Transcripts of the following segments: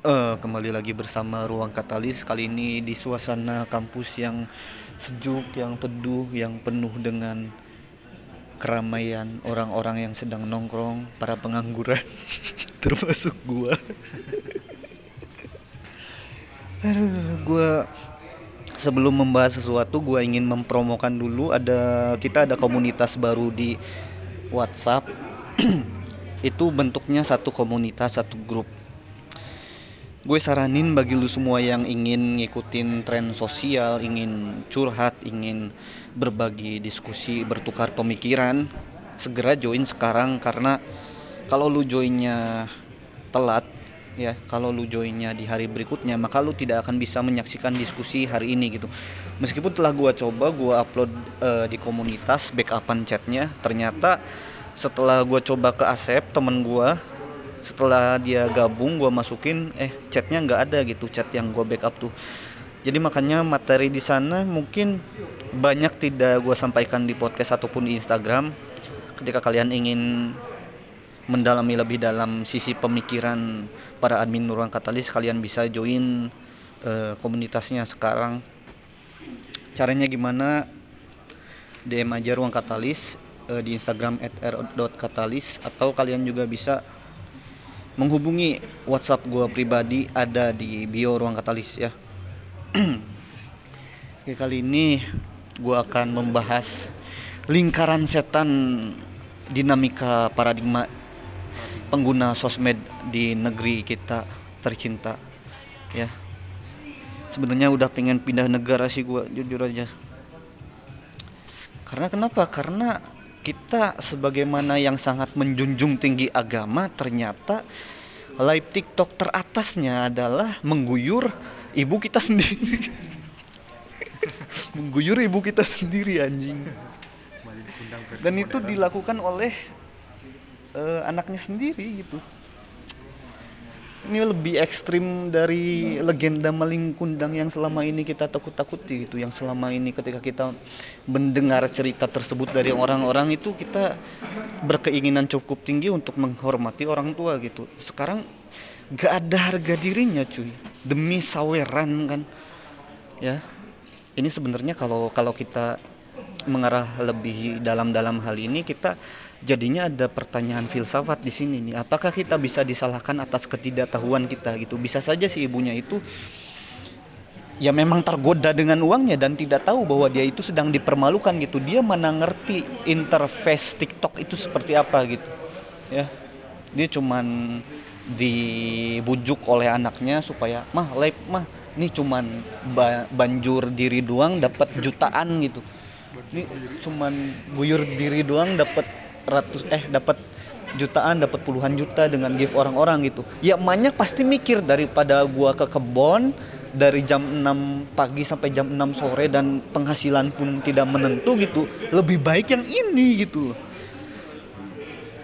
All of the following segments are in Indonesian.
Uh, kembali lagi bersama Ruang Katalis kali ini di suasana kampus yang sejuk, yang teduh, yang penuh dengan keramaian orang-orang yang sedang nongkrong, para pengangguran, termasuk gua. Aduh, gua sebelum membahas sesuatu gua ingin mempromokan dulu ada kita ada komunitas baru di WhatsApp. Itu bentuknya satu komunitas, satu grup gue saranin bagi lu semua yang ingin ngikutin tren sosial, ingin curhat, ingin berbagi diskusi, bertukar pemikiran, segera join sekarang karena kalau lu joinnya telat ya, kalau lu joinnya di hari berikutnya maka lu tidak akan bisa menyaksikan diskusi hari ini gitu. Meskipun telah gue coba gue upload uh, di komunitas backupan chatnya, ternyata setelah gue coba ke Asep temen gue setelah dia gabung gue masukin eh chatnya nggak ada gitu chat yang gue backup tuh. Jadi makanya materi di sana mungkin banyak tidak gue sampaikan di podcast ataupun di Instagram ketika kalian ingin mendalami lebih dalam sisi pemikiran para admin ruang katalis kalian bisa join uh, komunitasnya sekarang. Caranya gimana? DM aja ruang katalis uh, di Instagram @r.katalis atau kalian juga bisa menghubungi WhatsApp gue pribadi ada di bio ruang katalis ya. Oke kali ini gue akan membahas lingkaran setan dinamika paradigma pengguna sosmed di negeri kita tercinta ya. Sebenarnya udah pengen pindah negara sih gue jujur aja. Karena kenapa? Karena kita sebagaimana yang sangat menjunjung tinggi agama ternyata live TikTok teratasnya adalah mengguyur ibu kita sendiri. mengguyur ibu kita sendiri anjing. Dan itu dilakukan oleh uh, anaknya sendiri gitu ini lebih ekstrim dari legenda maling kundang yang selama ini kita takut-takuti itu yang selama ini ketika kita mendengar cerita tersebut dari orang-orang itu kita berkeinginan cukup tinggi untuk menghormati orang tua gitu. Sekarang gak ada harga dirinya cuy. Demi saweran kan ya. Ini sebenarnya kalau kalau kita mengarah lebih dalam-dalam hal ini kita jadinya ada pertanyaan filsafat di sini nih. Apakah kita bisa disalahkan atas ketidaktahuan kita gitu? Bisa saja si ibunya itu ya memang tergoda dengan uangnya dan tidak tahu bahwa dia itu sedang dipermalukan gitu. Dia mana ngerti interface TikTok itu seperti apa gitu ya. Dia cuman dibujuk oleh anaknya supaya mah live mah ini cuman ba banjur diri doang dapat jutaan gitu ini cuman buyur diri doang dapat ratus eh dapat jutaan dapat puluhan juta dengan gift orang-orang gitu. Ya emaknya pasti mikir daripada gua ke kebon dari jam 6 pagi sampai jam 6 sore dan penghasilan pun tidak menentu gitu lebih baik yang ini gitu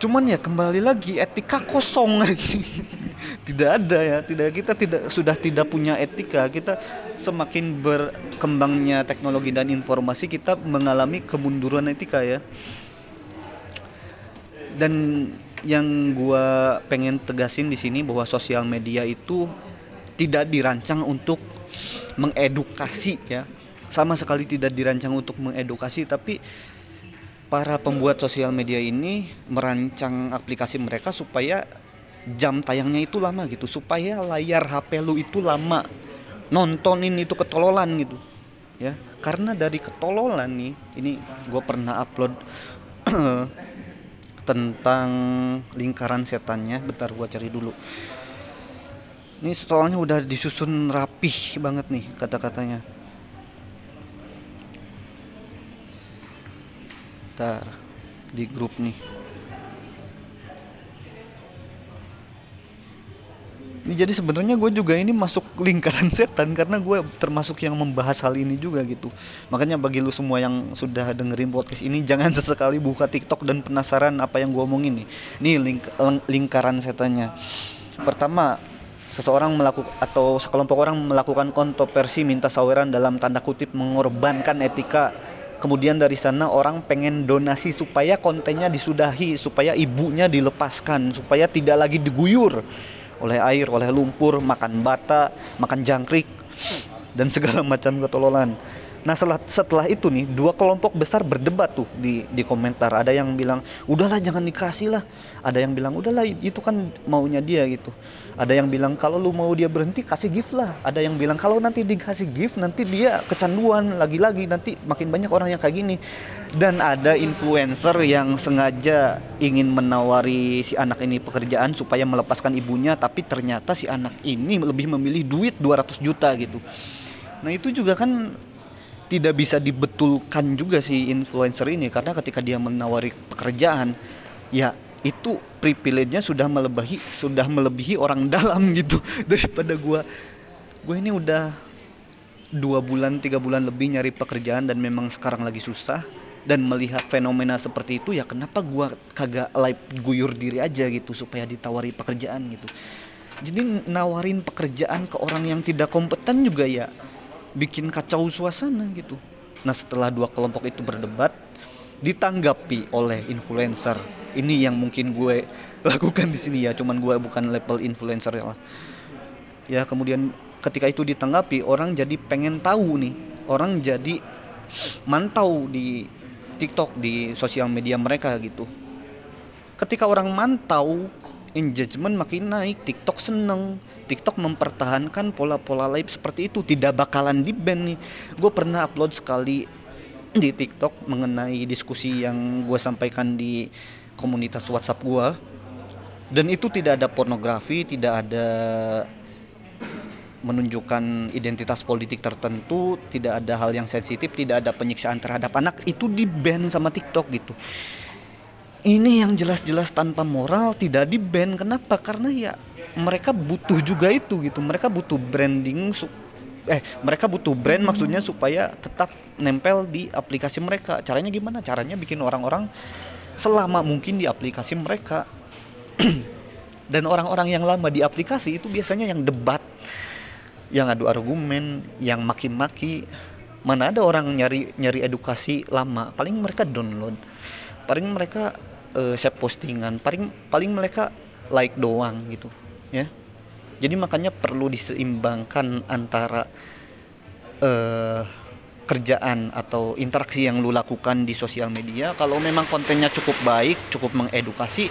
cuman ya kembali lagi etika kosong. aja tidak ada ya tidak kita tidak sudah tidak punya etika. Kita semakin berkembangnya teknologi dan informasi kita mengalami kemunduran etika ya. Dan yang gue pengen tegasin di sini bahwa sosial media itu tidak dirancang untuk mengedukasi ya. Sama sekali tidak dirancang untuk mengedukasi tapi para pembuat sosial media ini merancang aplikasi mereka supaya jam tayangnya itu lama gitu supaya layar HP lu itu lama. Nontonin itu ketololan gitu ya. Karena dari ketololan nih ini gue pernah upload tentang lingkaran setannya. Bentar gua cari dulu. Ini soalnya udah disusun rapih banget nih kata-katanya. Bentar di grup nih jadi sebenarnya gue juga ini masuk lingkaran setan karena gue termasuk yang membahas hal ini juga gitu. Makanya bagi lu semua yang sudah dengerin podcast ini jangan sesekali buka TikTok dan penasaran apa yang gue omongin nih. Nih lingkaran setannya. Pertama, seseorang melakukan atau sekelompok orang melakukan kontroversi minta saweran dalam tanda kutip mengorbankan etika kemudian dari sana orang pengen donasi supaya kontennya disudahi supaya ibunya dilepaskan supaya tidak lagi diguyur oleh air oleh lumpur makan bata makan jangkrik dan segala macam ketololan Nah setelah, setelah itu nih dua kelompok besar berdebat tuh di di komentar. Ada yang bilang udahlah jangan dikasih lah. Ada yang bilang udahlah itu kan maunya dia gitu. Ada yang bilang kalau lu mau dia berhenti kasih gift lah. Ada yang bilang kalau nanti dikasih gift nanti dia kecanduan lagi-lagi nanti makin banyak orang yang kayak gini. Dan ada influencer yang sengaja ingin menawari si anak ini pekerjaan supaya melepaskan ibunya tapi ternyata si anak ini lebih memilih duit 200 juta gitu. Nah itu juga kan tidak bisa dibetulkan juga si influencer ini karena ketika dia menawari pekerjaan ya itu privilege-nya sudah melebihi sudah melebihi orang dalam gitu daripada gua. Gue ini udah dua bulan tiga bulan lebih nyari pekerjaan dan memang sekarang lagi susah. Dan melihat fenomena seperti itu ya kenapa gua kagak live guyur diri aja gitu supaya ditawari pekerjaan gitu. Jadi nawarin pekerjaan ke orang yang tidak kompeten juga ya bikin kacau suasana gitu. Nah setelah dua kelompok itu berdebat, ditanggapi oleh influencer. Ini yang mungkin gue lakukan di sini ya, cuman gue bukan level influencer ya lah. Ya kemudian ketika itu ditanggapi, orang jadi pengen tahu nih, orang jadi mantau di TikTok di sosial media mereka gitu. Ketika orang mantau, engagement makin naik, TikTok seneng, TikTok mempertahankan pola-pola live seperti itu tidak bakalan di ban nih gue pernah upload sekali di TikTok mengenai diskusi yang gue sampaikan di komunitas WhatsApp gue dan itu tidak ada pornografi tidak ada menunjukkan identitas politik tertentu, tidak ada hal yang sensitif, tidak ada penyiksaan terhadap anak, itu di ban sama TikTok gitu. Ini yang jelas-jelas tanpa moral tidak di ban. Kenapa? Karena ya mereka butuh juga itu gitu. Mereka butuh branding eh mereka butuh brand maksudnya supaya tetap nempel di aplikasi mereka. Caranya gimana? Caranya bikin orang-orang selama mungkin di aplikasi mereka. Dan orang-orang yang lama di aplikasi itu biasanya yang debat yang adu argumen yang maki-maki. Mana ada orang nyari nyari edukasi lama. Paling mereka download. Paling mereka uh, share postingan. Paling paling mereka like doang gitu ya. Jadi makanya perlu diseimbangkan antara uh, kerjaan atau interaksi yang lu lakukan di sosial media. Kalau memang kontennya cukup baik cukup mengedukasi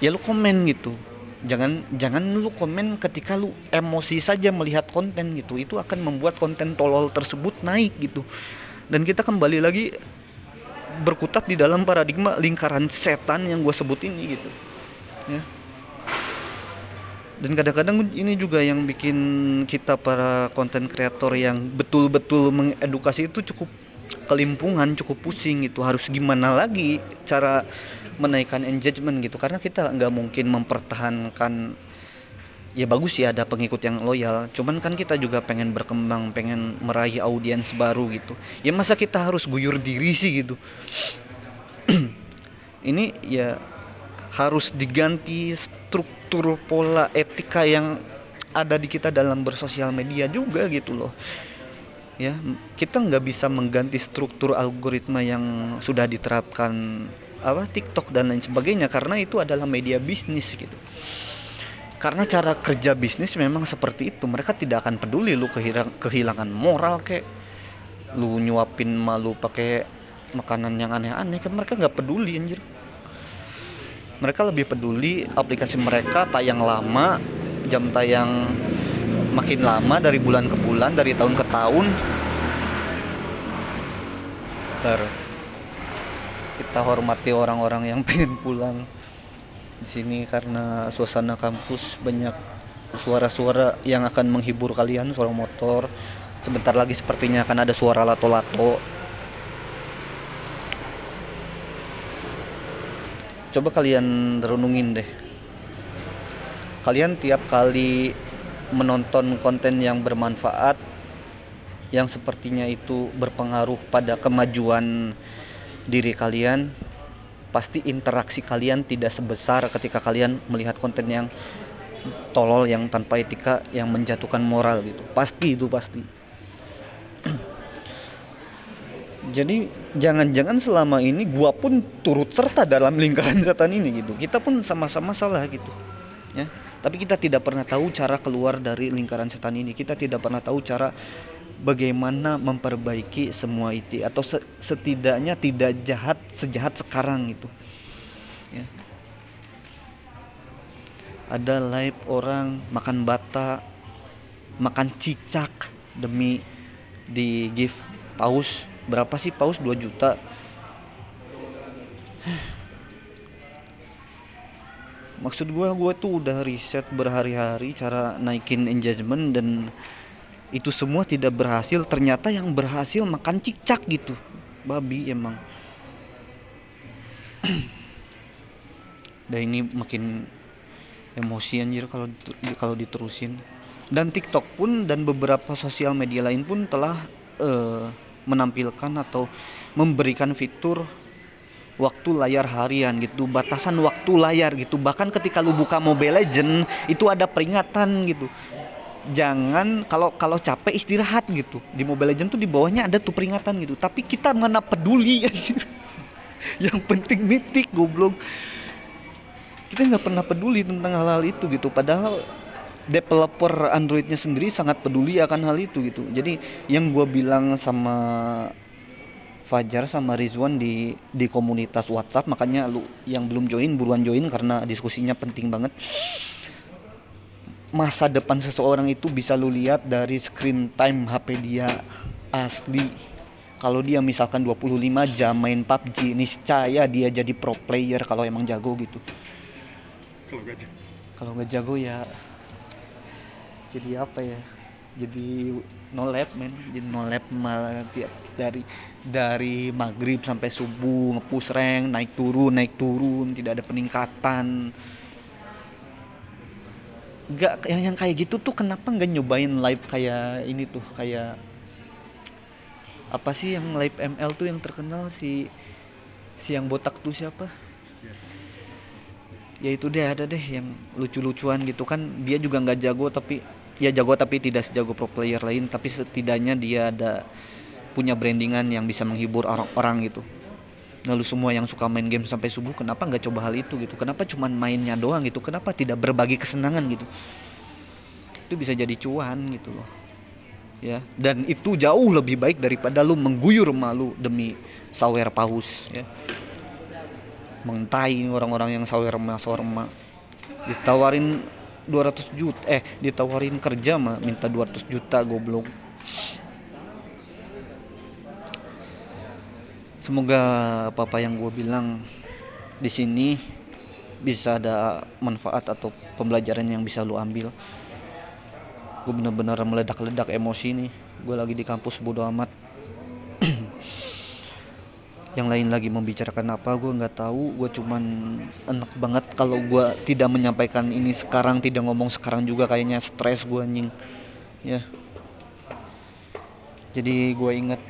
ya lu komen gitu. Jangan jangan lu komen ketika lu emosi saja melihat konten gitu. Itu akan membuat konten tolol tersebut naik gitu. Dan kita kembali lagi berkutat di dalam paradigma lingkaran setan yang gue sebut ini gitu. Ya dan kadang-kadang ini juga yang bikin kita para konten kreator yang betul-betul mengedukasi itu cukup kelimpungan cukup pusing itu harus gimana lagi cara menaikkan engagement gitu. Karena kita nggak mungkin mempertahankan ya bagus ya ada pengikut yang loyal. Cuman kan kita juga pengen berkembang pengen meraih audiens baru gitu. Ya masa kita harus guyur diri sih gitu? Ini ya harus diganti struktur pola etika yang ada di kita dalam bersosial media juga gitu loh. Ya kita nggak bisa mengganti struktur algoritma yang sudah diterapkan apa TikTok dan lain sebagainya karena itu adalah media bisnis gitu. Karena cara kerja bisnis memang seperti itu. Mereka tidak akan peduli lu kehilangan moral kayak lu nyuapin malu pakai makanan yang aneh-aneh kan mereka nggak peduli anjir mereka lebih peduli aplikasi mereka tayang lama jam tayang makin lama dari bulan ke bulan dari tahun ke tahun. Ter kita hormati orang-orang yang pengen pulang di sini karena suasana kampus banyak suara-suara yang akan menghibur kalian suara motor. Sebentar lagi sepertinya akan ada suara lato-lato coba kalian renungin deh. Kalian tiap kali menonton konten yang bermanfaat yang sepertinya itu berpengaruh pada kemajuan diri kalian pasti interaksi kalian tidak sebesar ketika kalian melihat konten yang tolol yang tanpa etika yang menjatuhkan moral gitu. Pasti itu pasti jadi jangan-jangan selama ini gua pun turut serta dalam lingkaran setan ini gitu. Kita pun sama-sama salah gitu. Ya. Tapi kita tidak pernah tahu cara keluar dari lingkaran setan ini. Kita tidak pernah tahu cara bagaimana memperbaiki semua itu atau setidaknya tidak jahat sejahat sekarang itu ya. ada live orang makan bata makan cicak demi di gift paus berapa sih paus? 2 juta. Maksud gue gue tuh udah riset berhari-hari cara naikin engagement dan itu semua tidak berhasil. Ternyata yang berhasil makan cicak gitu. Babi emang. Dan ini makin emosi anjir kalau kalau diterusin. Dan TikTok pun dan beberapa sosial media lain pun telah uh, menampilkan atau memberikan fitur waktu layar harian gitu batasan waktu layar gitu. Bahkan ketika lu buka Mobile Legend itu ada peringatan gitu. Jangan kalau kalau capek istirahat gitu. Di Mobile Legend tuh di bawahnya ada tuh peringatan gitu. Tapi kita mana peduli anjir. Yang penting mitik goblok. Kita nggak pernah peduli tentang hal-hal itu gitu. Padahal developer Androidnya sendiri sangat peduli akan hal itu gitu. Jadi yang gue bilang sama Fajar sama Rizwan di di komunitas WhatsApp makanya lu yang belum join buruan join karena diskusinya penting banget. Masa depan seseorang itu bisa lu lihat dari screen time HP dia asli. Kalau dia misalkan 25 jam main PUBG niscaya dia jadi pro player kalau emang jago gitu. Kalau gak jago. Kalau gak jago ya jadi apa ya? Jadi no lab men. Jadi no lab malah tiap dari dari maghrib sampai subuh ngepus rank naik turun naik turun tidak ada peningkatan. Nggak yang yang kayak gitu tuh kenapa nggak nyobain live kayak ini tuh kayak apa sih yang live ML tuh yang terkenal si si yang botak tuh siapa? Ya itu deh ada deh yang lucu-lucuan gitu kan. Dia juga nggak jago tapi ya jago tapi tidak sejago pro player lain tapi setidaknya dia ada punya brandingan yang bisa menghibur orang-orang gitu. Lalu semua yang suka main game sampai subuh kenapa nggak coba hal itu gitu? Kenapa cuma mainnya doang gitu? Kenapa tidak berbagi kesenangan gitu? Itu bisa jadi cuan gitu loh. Ya dan itu jauh lebih baik daripada lu mengguyur malu demi sawer paus ya. Mentai orang-orang yang sawer ma sawer ditawarin 200 juta eh ditawarin kerja mah minta 200 juta goblok. Semoga apa-apa yang gue bilang di sini bisa ada manfaat atau pembelajaran yang bisa lu ambil. Gue bener-bener meledak-ledak emosi nih. Gue lagi di kampus bodo amat yang lain lagi membicarakan apa gue nggak tahu. Gue cuman enak banget kalau gue tidak menyampaikan ini sekarang tidak ngomong sekarang juga. Kayaknya stres gue anjing. Ya. Jadi gue inget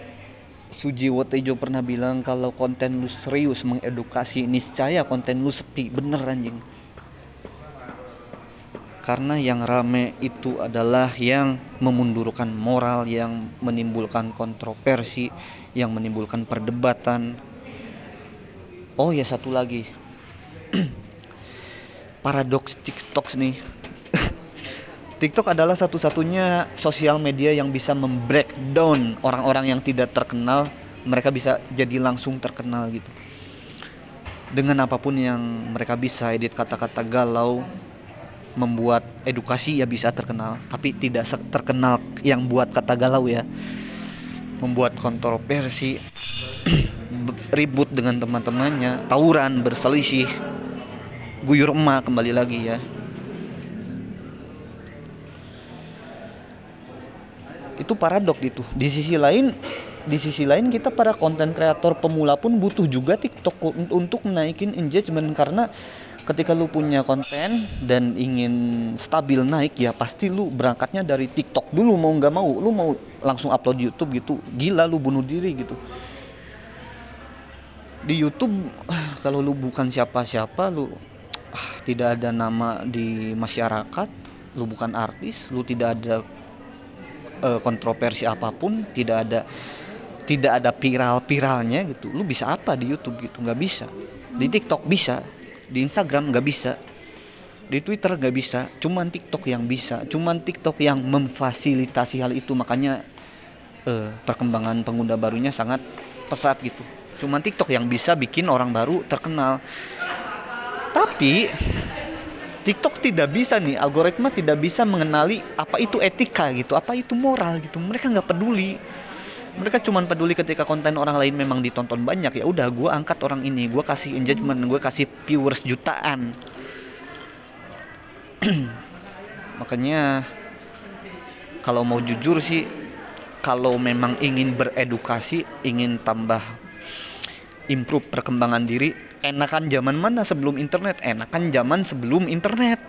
Suji Wotejo pernah bilang kalau konten lu serius mengedukasi niscaya konten lu sepi. Bener anjing karena yang rame itu adalah yang memundurkan moral yang menimbulkan kontroversi yang menimbulkan perdebatan. Oh ya satu lagi. Paradoks TikTok nih. TikTok adalah satu-satunya sosial media yang bisa membreakdown orang-orang yang tidak terkenal. Mereka bisa jadi langsung terkenal gitu. Dengan apa pun yang mereka bisa edit kata-kata galau membuat edukasi ya bisa terkenal tapi tidak terkenal yang buat kata galau ya. Membuat kontroversi ribut dengan teman-temannya tawuran berselisih guyur emak kembali lagi ya. Itu paradok gitu di sisi lain di sisi lain kita para konten kreator pemula pun butuh juga TikTok untuk menaikin engagement karena ketika lu punya konten dan ingin stabil naik ya pasti lu berangkatnya dari TikTok dulu mau nggak mau. Lu mau langsung upload YouTube gitu gila lu bunuh diri gitu. Di YouTube kalau lu bukan siapa-siapa lu ah, tidak ada nama di masyarakat lu bukan artis lu tidak ada uh, kontroversi apa pun tidak ada tidak ada viral-viralnya gitu. Lu bisa apa di YouTube gitu? Nggak bisa. Di TikTok bisa di Instagram nggak bisa. Di Twitter nggak bisa. Cuman TikTok yang bisa. Cuman TikTok yang memfasilitasi hal itu. Makanya uh, perkembangan pengguna barunya sangat pesat gitu. Cuman TikTok yang bisa bikin orang baru terkenal. Tapi TikTok tidak bisa nih. Algoritma tidak bisa mengenali apa itu etika gitu. Apa itu moral gitu. Mereka nggak peduli mereka cuma peduli ketika konten orang lain memang ditonton banyak ya udah gue angkat orang ini gue kasih engagement gue kasih viewers jutaan. Makanya kalau mau jujur sih kalau memang ingin beredukasi ingin tambah improve perkembangan diri enakan zaman mana sebelum internet? Enakan zaman sebelum internet.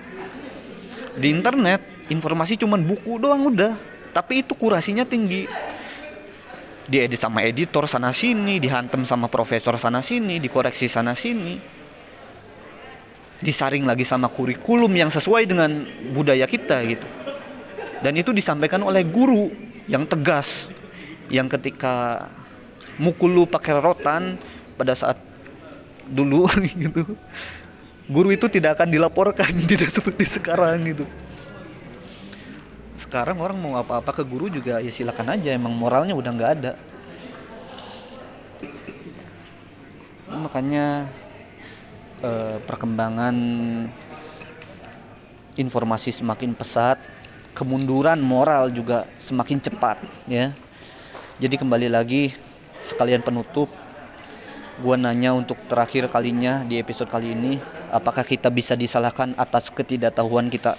Di internet informasi cuman buku doang udah tapi itu kurasinya tinggi diedit sama editor sana sini dihantem sama profesor sana sini dikoreksi sana sini. Disaring lagi sama kurikulum yang sesuai dengan budaya kita gitu. Dan itu disampaikan oleh guru yang tegas yang ketika mukul lu pakai rotan pada saat dulu gitu guru itu tidak akan dilaporkan tidak seperti sekarang gitu sekarang orang mau apa-apa ke guru juga ya silakan aja emang moralnya udah nggak ada makanya eh, perkembangan informasi semakin pesat, kemunduran moral juga semakin cepat ya. Jadi kembali lagi sekalian penutup gua nanya untuk terakhir kalinya di episode kali ini apakah kita bisa disalahkan atas ketidaktahuan kita